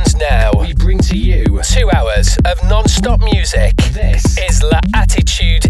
And now we bring to you two hours of non-stop music. This is La Attitude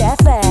FM.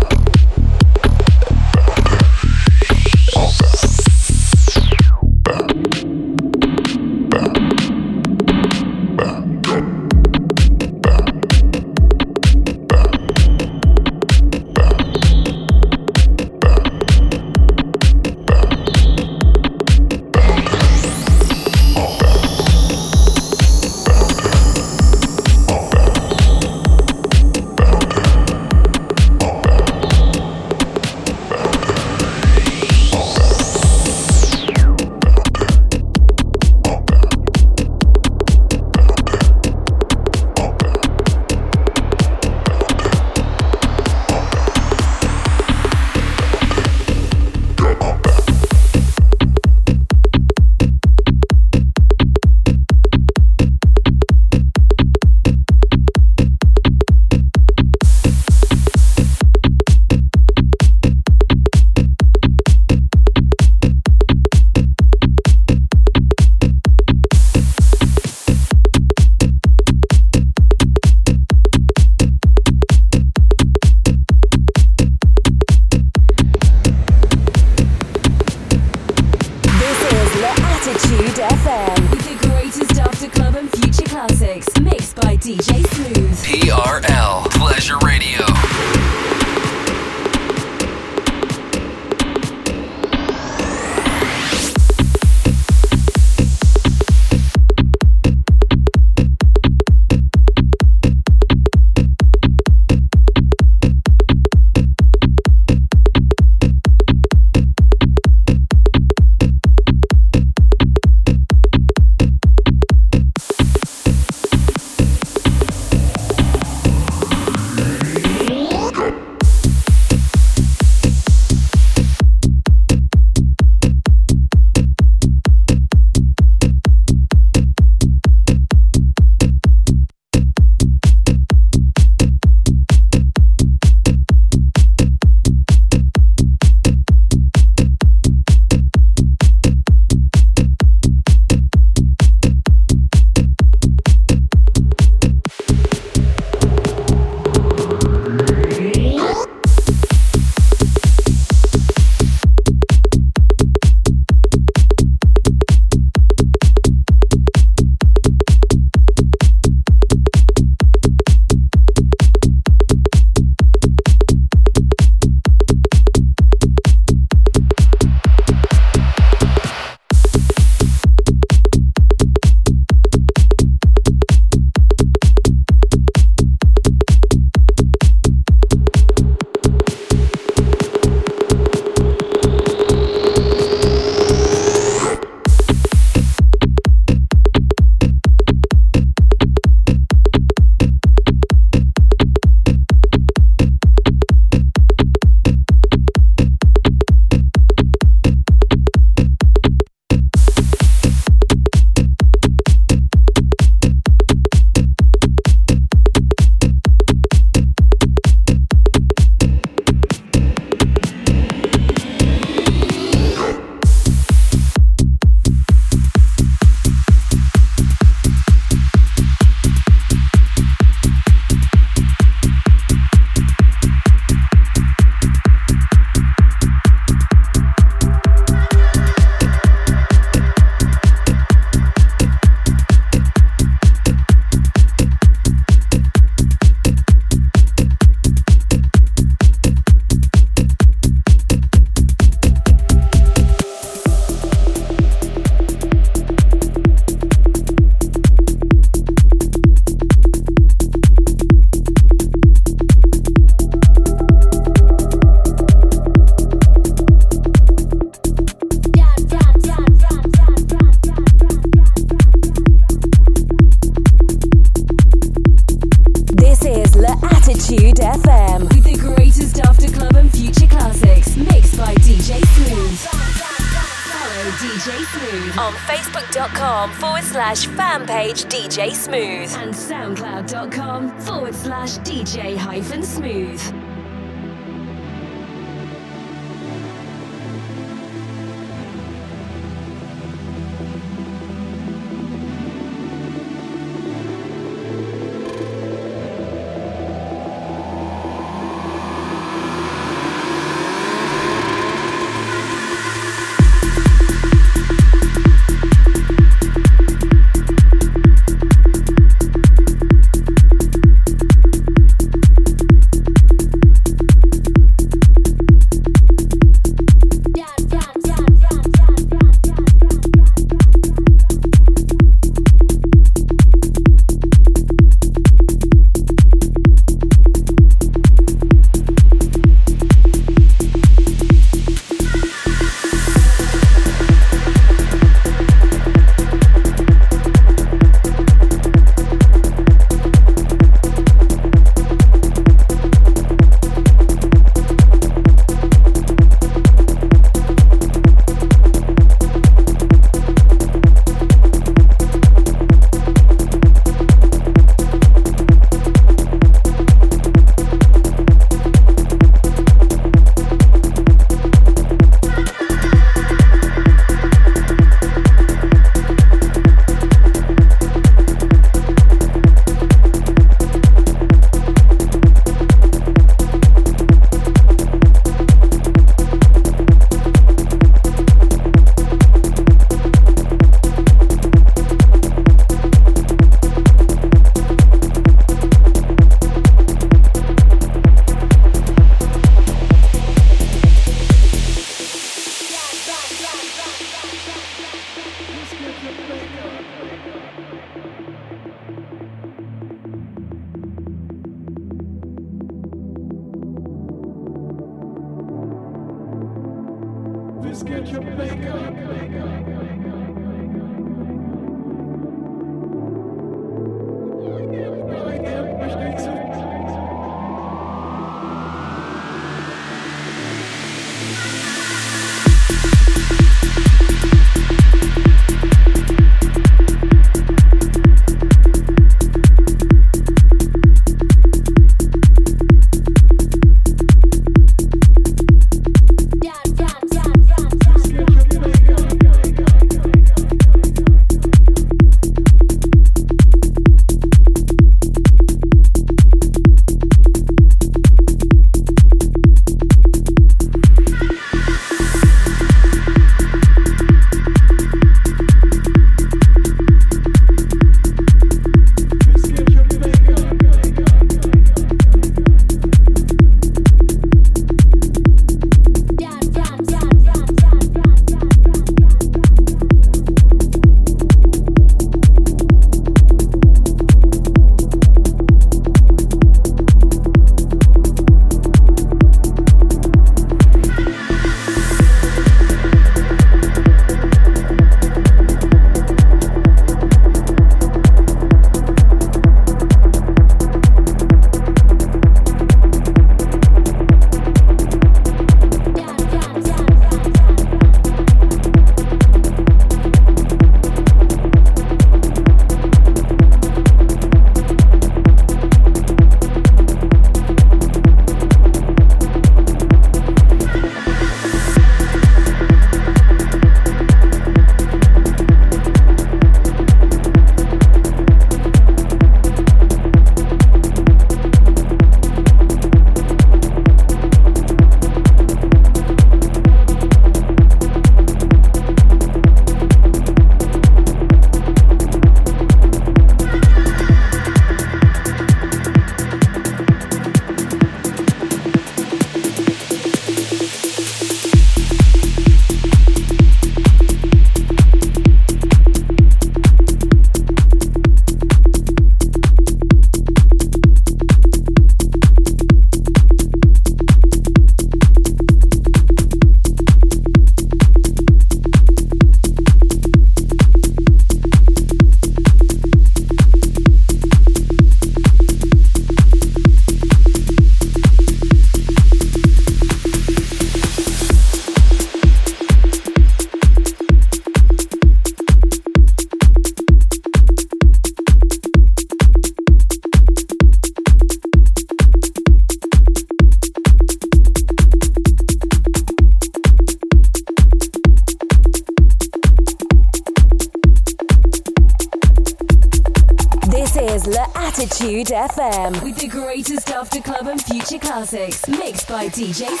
DJ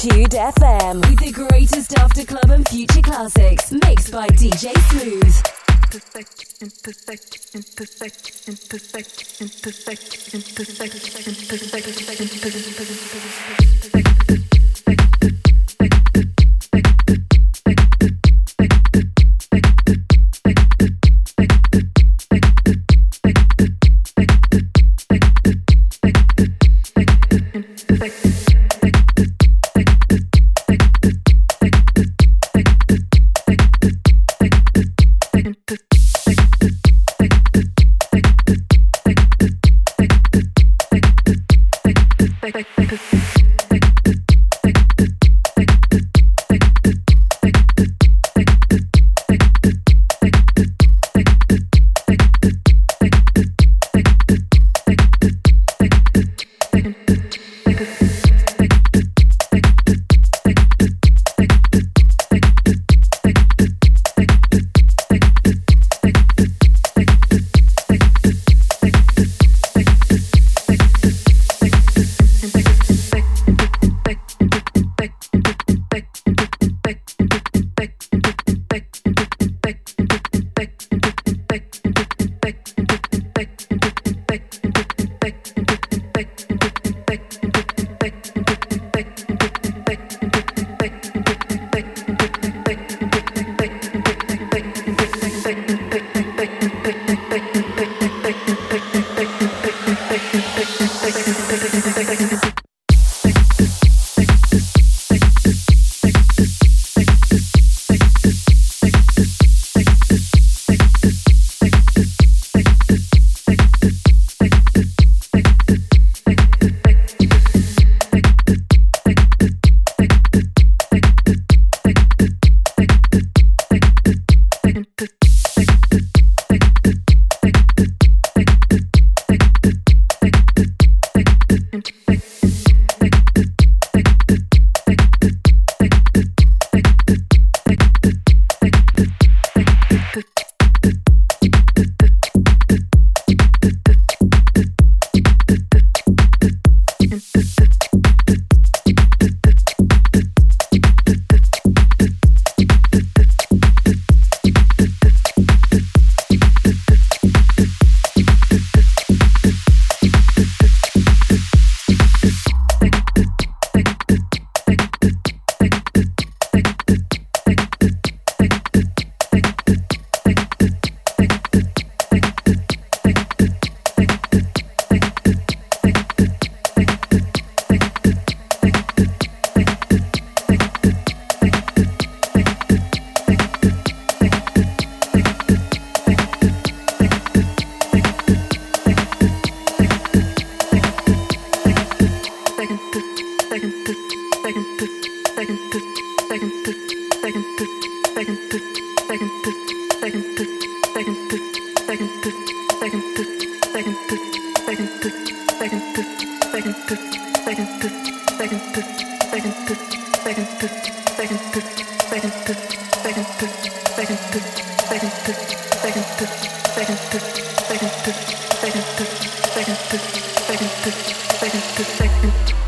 Tude FM with the greatest after club and future classics mixed by DJ Smooth. Imperfect, imperfect, imperfect, imperfect, imperfect, imperfect, imperfect, imperfect, imperfect.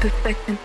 Perfection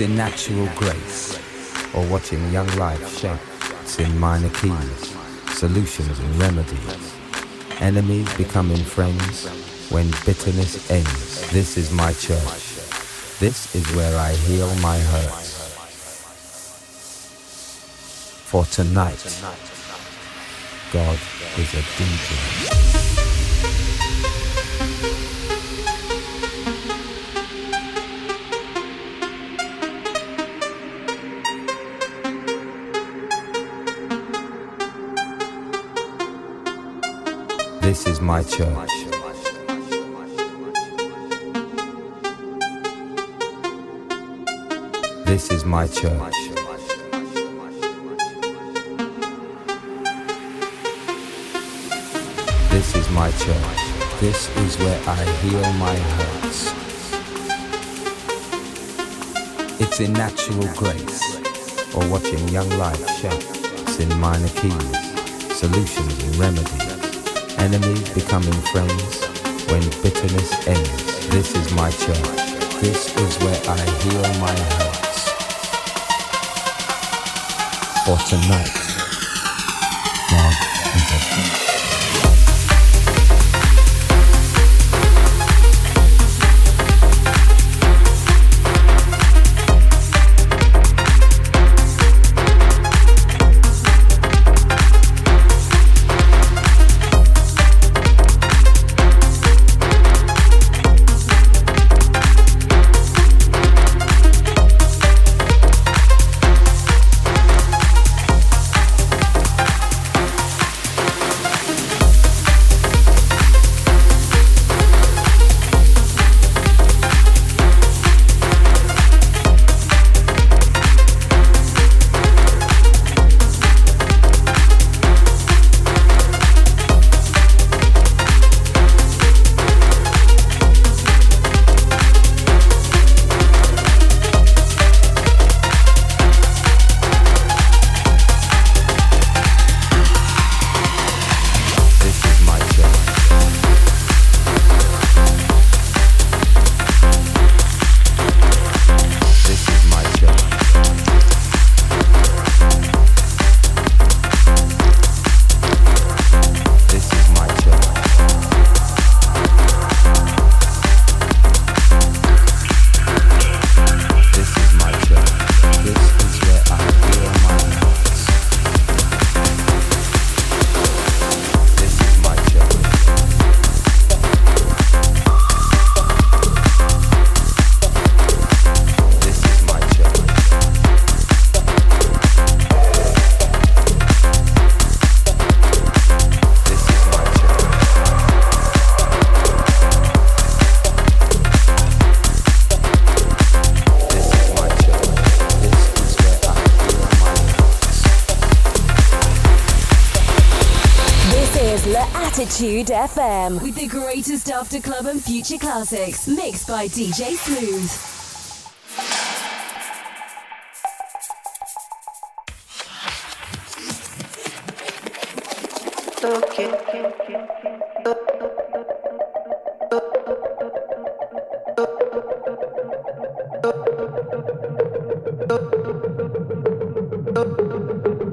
in natural grace, or what in young life shapes in minor keys, solutions and remedies. Enemies becoming friends when bitterness ends. This is my church. This is where I heal my hurts. For tonight, God is a DJ. Masha. This is my church. This is my church. This is where I heal my hurts. It's in natural grace, or watching young life shout. It's in minor keys, solutions and remedies enemies becoming friends when bitterness ends. This is my church. This is where I heal my hurts. For tonight, Attitude FM with the greatest after club and future classics mixed by DJ Smooth.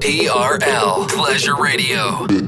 TRL Pleasure Radio.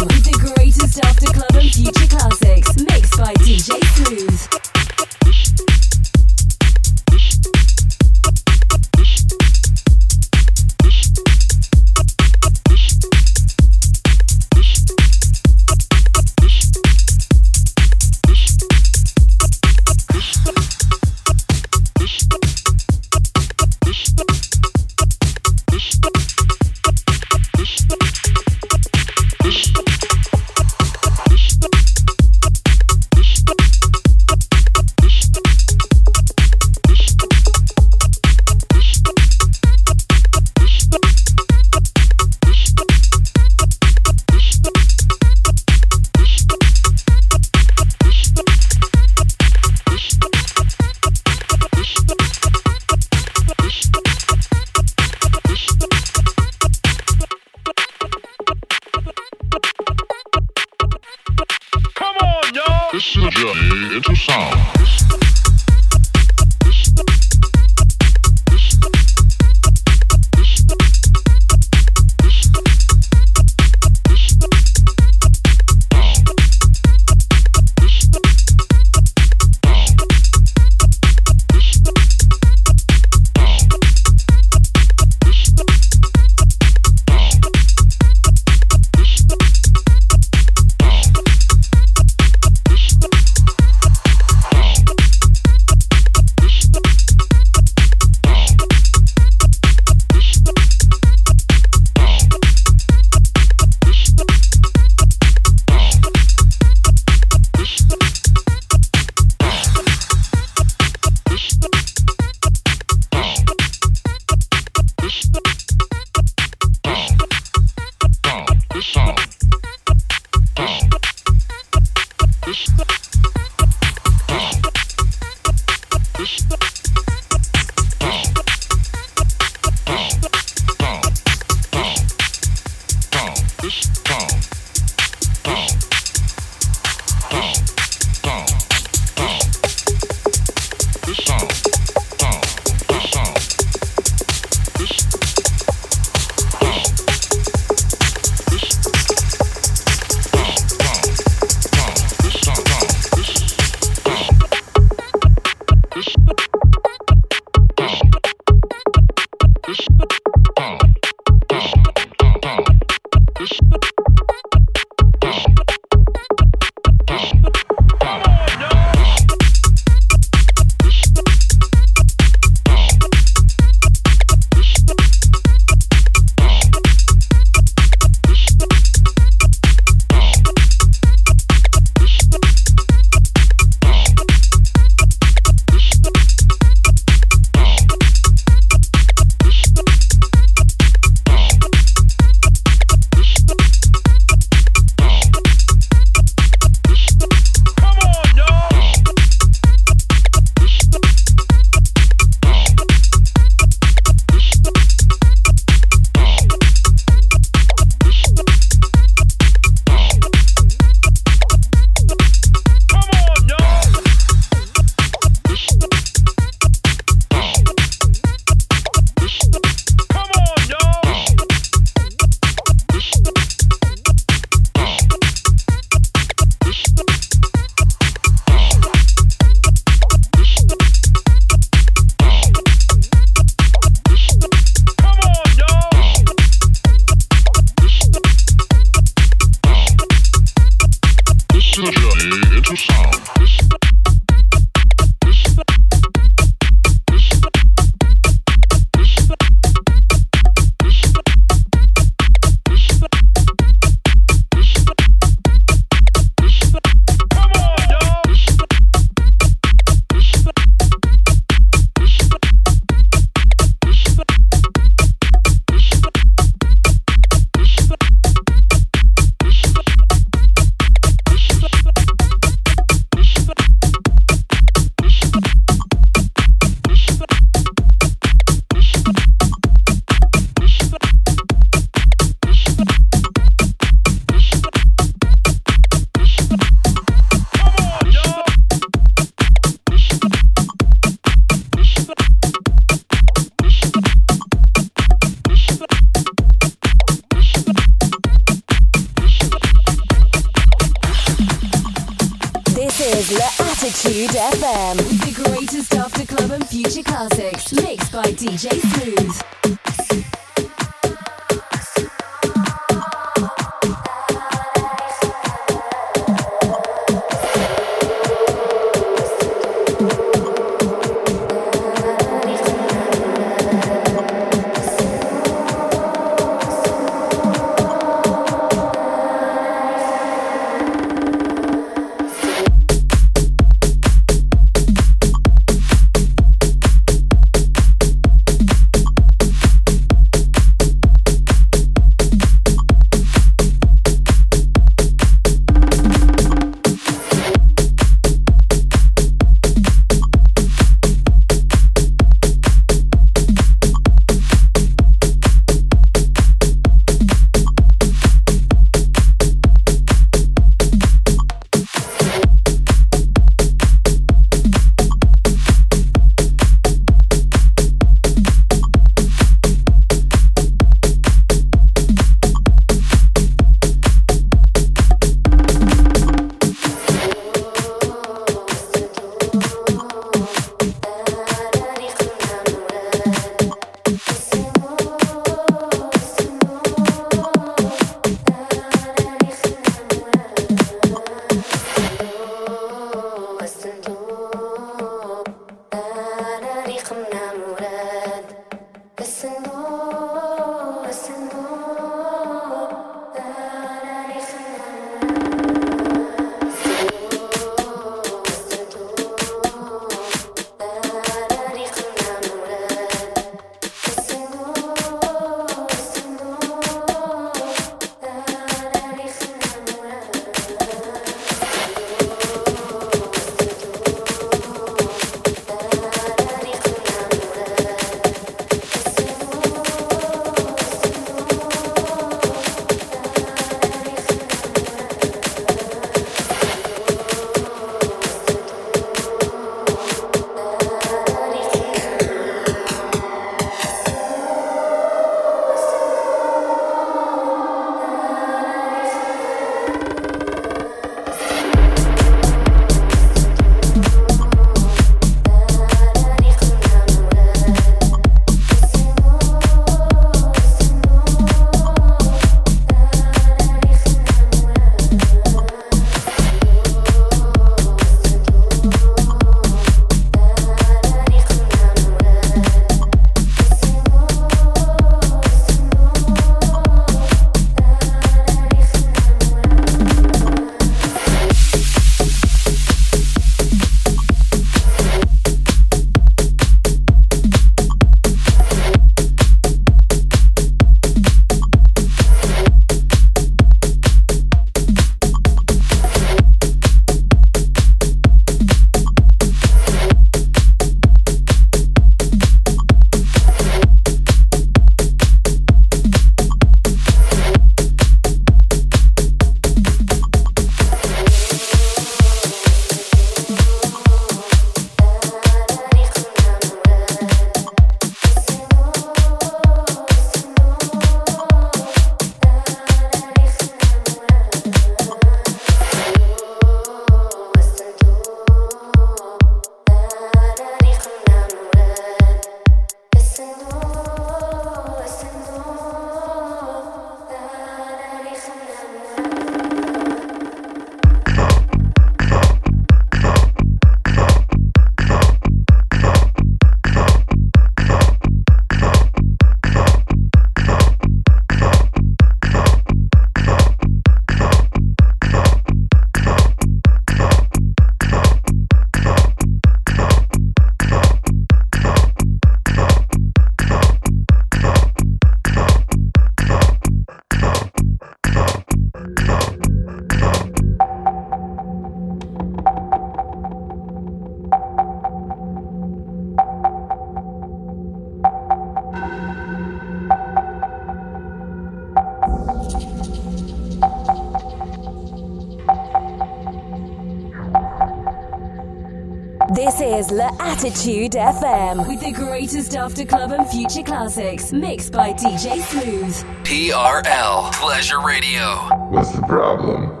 Attitude FM with the greatest after club and future classics mixed by DJ Smooth. TRL Pleasure Radio. What's the problem?